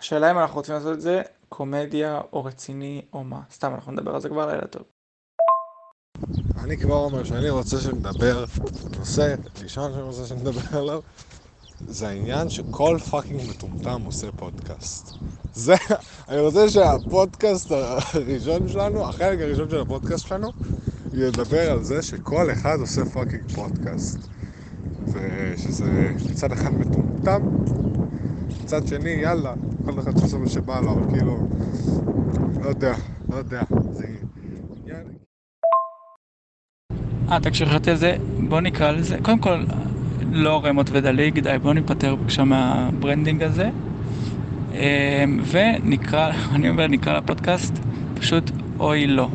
השאלה אם אנחנו רוצים לעשות את זה קומדיה או רציני או מה. סתם, אנחנו נדבר על זה כבר לילה טוב. אני כבר אומר שאני רוצה שנדבר, נושא ראשון שאני רוצה שנדבר עליו, זה העניין שכל fucking מטומטם עושה פודקאסט. זה, אני רוצה שהפודקאסט הראשון שלנו, החלק הראשון של הפודקאסט שלנו, ידבר על זה שכל אחד עושה fucking פודקאסט. ושזה מצד אחד מטומטם, מצד שני, יאללה, כל אחד שעושה מה שבא לו, אבל כאילו, לא יודע, לא יודע, זה. אה, תקשיב, חשבתי על זה, בוא נקרא לזה, קודם כל, לא רמות ודליג, די, בוא ניפטר בבקשה מה branding הזה. אמ, ונקרא, אני אומר, נקרא לפודקאסט פשוט אוי לא.